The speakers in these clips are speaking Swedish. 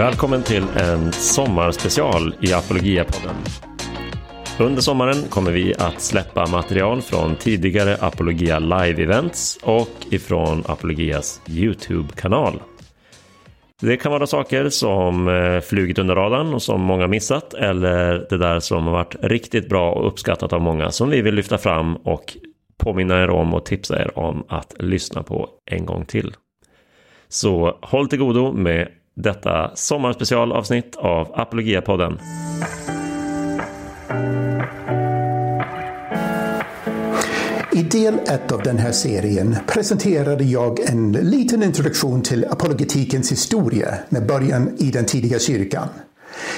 Välkommen till en sommarspecial i Apologia-podden. Under sommaren kommer vi att släppa material från tidigare Apologia Live-events och ifrån Apologias YouTube-kanal. Det kan vara saker som eh, flugit under radarn och som många missat eller det där som har varit riktigt bra och uppskattat av många som vi vill lyfta fram och påminna er om och tipsa er om att lyssna på en gång till. Så håll till godo med detta sommarspecialavsnitt av Apologia-podden. I del ett av den här serien presenterade jag en liten introduktion till apologetikens historia med början i den tidiga kyrkan.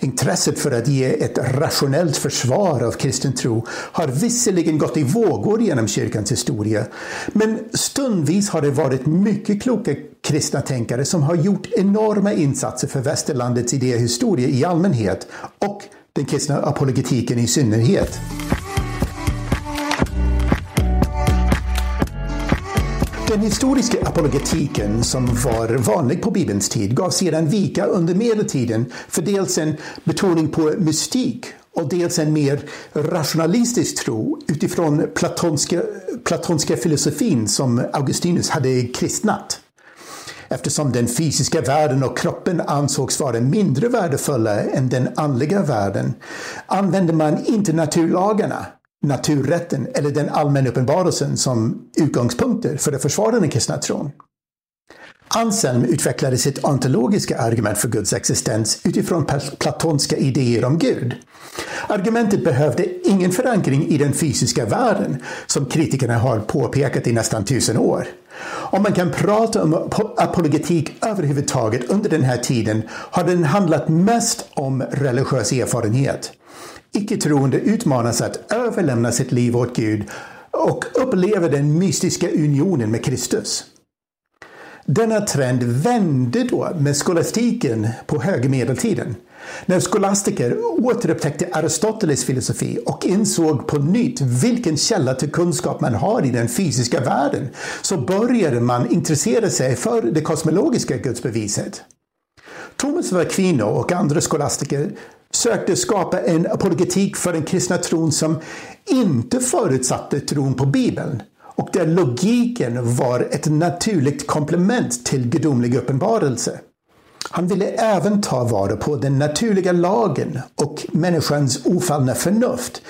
Intresset för att ge ett rationellt försvar av kristen tro har visserligen gått i vågor genom kyrkans historia, men stundvis har det varit mycket kloka kristna tänkare som har gjort enorma insatser för västerlandets idéhistoria i allmänhet och den kristna apologetiken i synnerhet. Den historiska apologetiken som var vanlig på Bibelns tid gav sedan vika under medeltiden för dels en betoning på mystik och dels en mer rationalistisk tro utifrån platonska, platonska filosofin som Augustinus hade kristnat. Eftersom den fysiska världen och kroppen ansågs vara mindre värdefulla än den andliga världen använde man inte naturlagarna naturrätten eller den allmänna uppenbarelsen som utgångspunkter för att försvara den kristna tron. Anselm utvecklade sitt ontologiska argument för Guds existens utifrån platonska idéer om Gud. Argumentet behövde ingen förankring i den fysiska världen, som kritikerna har påpekat i nästan tusen år. Om man kan prata om apologetik överhuvudtaget under den här tiden har den handlat mest om religiös erfarenhet. Icke-troende utmanas att överlämna sitt liv åt Gud och uppleva den mystiska unionen med Kristus. Denna trend vände då med skolastiken på högmedeltiden. När skolastiker återupptäckte Aristoteles filosofi och insåg på nytt vilken källa till kunskap man har i den fysiska världen så började man intressera sig för det kosmologiska gudsbeviset. Thomas av Aquino och andra skolastiker sökte skapa en apologetik för den kristna tron som inte förutsatte tron på Bibeln och där logiken var ett naturligt komplement till gudomlig uppenbarelse. Han ville även ta vara på den naturliga lagen och människans ofallna förnuft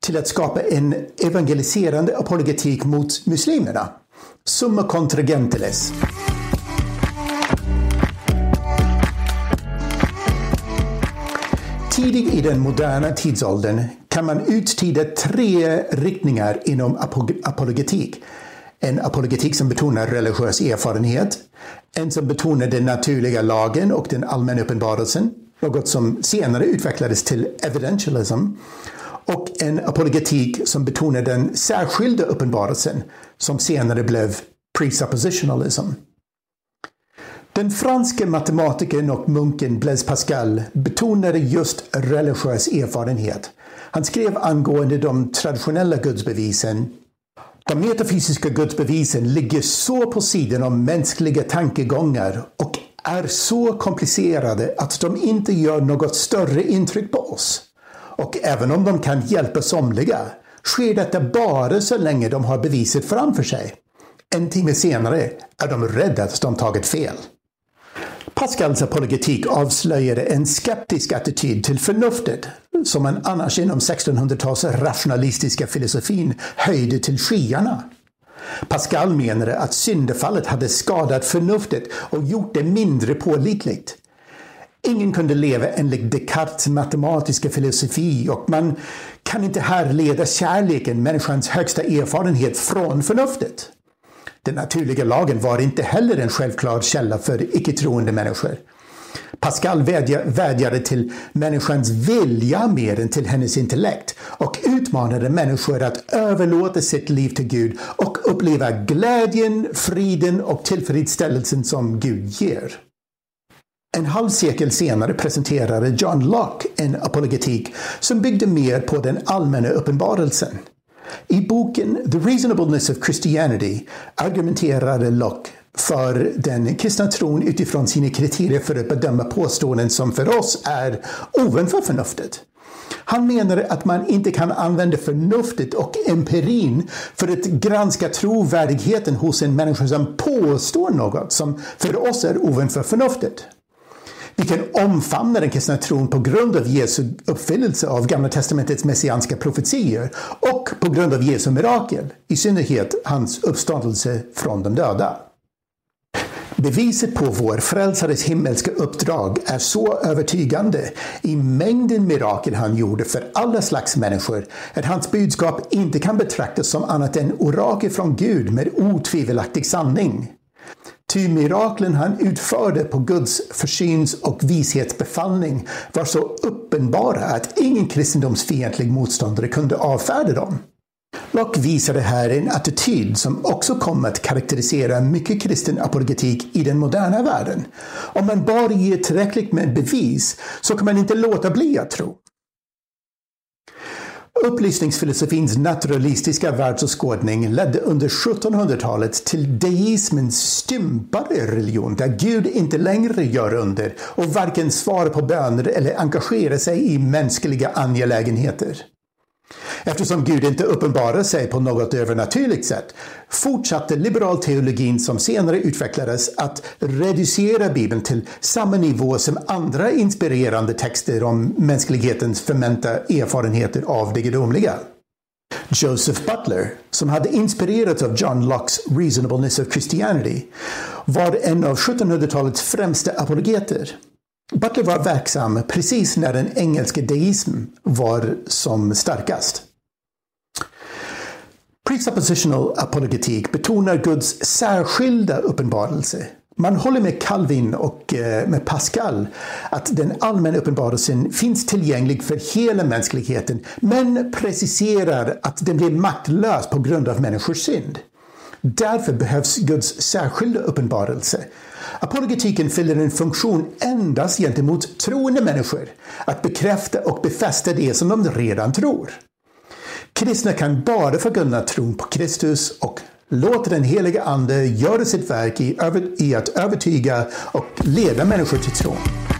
till att skapa en evangeliserande apologetik mot muslimerna. Summa contra gentiles. Tidigt i den moderna tidsåldern kan man uttyda tre riktningar inom apologetik. En apologetik som betonar religiös erfarenhet, en som betonar den naturliga lagen och den allmänna uppenbarelsen, något som senare utvecklades till evidentialism, och en apologetik som betonar den särskilda uppenbarelsen, som senare blev presuppositionalism. Den franske matematikern och munken Blaise Pascal betonade just religiös erfarenhet. Han skrev angående de traditionella gudsbevisen de metafysiska gudsbevisen ligger så på sidan om mänskliga tankegångar och är så komplicerade att de inte gör något större intryck på oss. Och även om de kan hjälpa somliga sker detta bara så länge de har beviset framför sig. En timme senare är de rädda att de tagit fel. Pascals apologetik avslöjade en skeptisk attityd till förnuftet som man annars inom 1600-tals rationalistiska filosofin höjde till skyarna. Pascal menade att syndafallet hade skadat förnuftet och gjort det mindre pålitligt. Ingen kunde leva enligt Descartes matematiska filosofi och man kan inte härleda kärleken, människans högsta erfarenhet, från förnuftet. Den naturliga lagen var inte heller en självklar källa för icke-troende människor. Pascal vädjade till människans vilja mer än till hennes intellekt och utmanade människor att överlåta sitt liv till Gud och uppleva glädjen, friden och tillfredsställelsen som Gud ger. En halv sekel senare presenterade John Locke en apologetik som byggde mer på den allmänna uppenbarelsen. I boken The Reasonableness of Christianity argumenterade Locke för den kristna tron utifrån sina kriterier för att bedöma påståenden som för oss är ovanför förnuftet. Han menar att man inte kan använda förnuftet och empirin för att granska trovärdigheten hos en människa som påstår något som för oss är ovanför förnuftet. Vi kan omfamna den kristna tron på grund av Jesu uppfyllelse av Gamla testamentets messianska profetier och på grund av Jesu mirakel, i synnerhet hans uppståndelse från de döda. Beviset på vår frälsares himmelska uppdrag är så övertygande i mängden mirakel han gjorde för alla slags människor att hans budskap inte kan betraktas som annat än orakel från Gud med otvivelaktig sanning. Ty miraklen han utförde på Guds försyns och vishetsbefallning var så uppenbara att ingen kristendomsfientlig motståndare kunde avfärda dem. Lock visar det här en attityd som också kommer att karaktärisera mycket kristen apologetik i den moderna världen. Om man bara ger tillräckligt med bevis så kan man inte låta bli att tro. Upplysningsfilosofins naturalistiska världsåskådning ledde under 1700-talet till deismens stympade religion där Gud inte längre gör under och varken svarar på böner eller engagerar sig i mänskliga angelägenheter. Eftersom Gud inte uppenbarar sig på något övernaturligt sätt fortsatte liberal teologin som senare utvecklades att reducera Bibeln till samma nivå som andra inspirerande texter om mänsklighetens förmenta erfarenheter av det gudomliga. Joseph Butler, som hade inspirerats av John Locks Reasonableness of Christianity, var en av 1700-talets främsta apologeter. Butler var verksam precis när den engelska deism var som starkast. Presuppositional apologetik betonar Guds särskilda uppenbarelse. Man håller med Calvin och eh, med Pascal att den allmänna uppenbarelsen finns tillgänglig för hela mänskligheten men preciserar att den blir maktlös på grund av människors synd. Därför behövs Guds särskilda uppenbarelse. Apologetiken fyller en funktion endast gentemot troende människor, att bekräfta och befästa det som de redan tror. Kristna kan bara förkunna tron på Kristus och låta den heliga Ande göra sitt verk i, i att övertyga och leda människor till tron.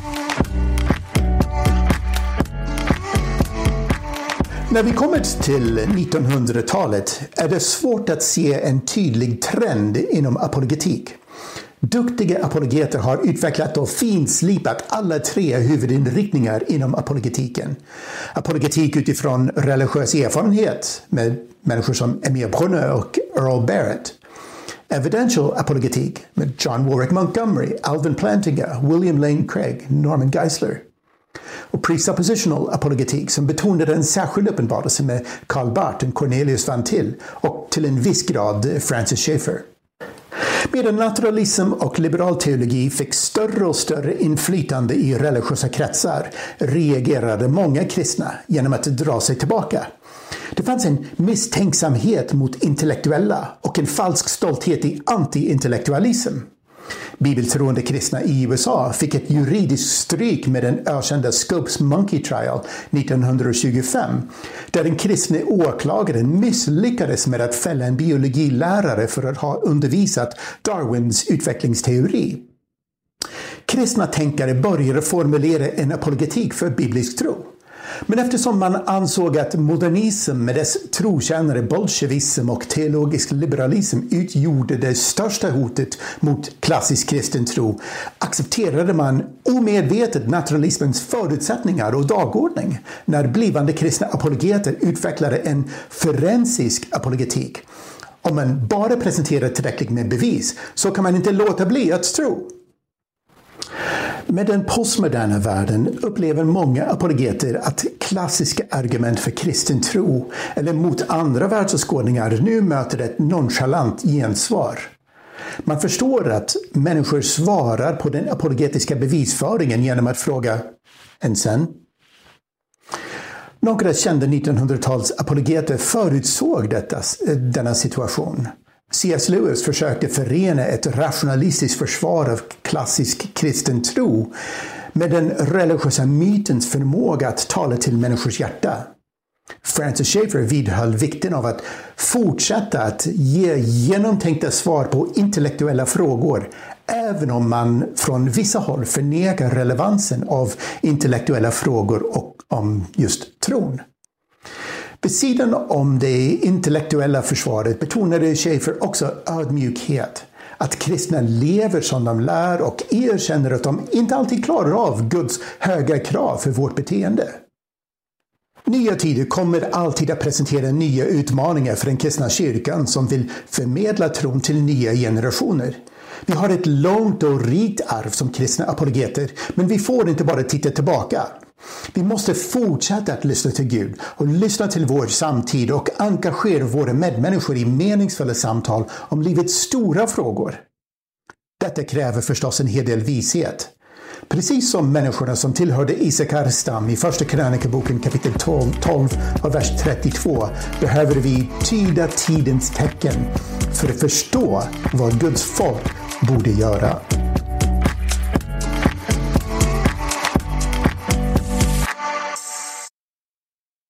När vi kommer till 1900-talet är det svårt att se en tydlig trend inom apologetik. Duktiga apologeter har utvecklat och finslipat alla tre huvudinriktningar inom apologetiken. Apologetik utifrån religiös erfarenhet med människor som Emil Brunner och Earl Barrett. Evidential apologetik med John Warwick Montgomery, Alvin Plantinga, William Lane Craig, Norman Geisler. Och presuppositional apologetik som betonade en särskild uppenbarelse med Karl Barth och Cornelius van Til och till en viss grad Francis Schaeffer. Medan naturalism och liberal teologi fick större och större inflytande i religiösa kretsar reagerade många kristna genom att dra sig tillbaka. Det fanns en misstänksamhet mot intellektuella och en falsk stolthet i antiintellektualism. Bibeltroende kristna i USA fick ett juridiskt stryk med den ökända Scopes Monkey Trial 1925 där den kristne åklagaren misslyckades med att fälla en biologilärare för att ha undervisat Darwins utvecklingsteori. Kristna tänkare började formulera en apologetik för biblisk tro. Men eftersom man ansåg att modernism med dess trotjänare bolsjevism och teologisk liberalism utgjorde det största hotet mot klassisk kristen tro accepterade man omedvetet naturalismens förutsättningar och dagordning när blivande kristna apologeter utvecklade en forensisk apologetik. Om man bara presenterar tillräckligt med bevis så kan man inte låta bli att tro. Med den postmoderna världen upplever många apologeter att klassiska argument för kristen tro eller mot andra världsåskådningar nu möter ett nonchalant gensvar. Man förstår att människor svarar på den apologetiska bevisföringen genom att fråga ”än sen?” Några kända 1900-tals apologeter förutsåg detta, denna situation. C.S. Lewis försökte förena ett rationalistiskt försvar av klassisk kristen tro med den religiösa mytens förmåga att tala till människors hjärta. Francis Schaeffer vidhöll vikten av att fortsätta att ge genomtänkta svar på intellektuella frågor, även om man från vissa håll förnekar relevansen av intellektuella frågor och om just tron. Vid sidan om det intellektuella försvaret betonade Schaefer också ödmjukhet. Att kristna lever som de lär och erkänner att de inte alltid klarar av Guds höga krav för vårt beteende. Nya tider kommer alltid att presentera nya utmaningar för den kristna kyrkan som vill förmedla tron till nya generationer. Vi har ett långt och rikt arv som kristna apologeter, men vi får inte bara titta tillbaka. Vi måste fortsätta att lyssna till Gud och lyssna till vår samtid och engagera våra medmänniskor i meningsfulla samtal om livets stora frågor. Detta kräver förstås en hel del vishet. Precis som människorna som tillhörde Isakars stam i Första krönikaboken kapitel 12, 12 och vers 32 behöver vi tyda tidens tecken för att förstå vad Guds folk borde göra.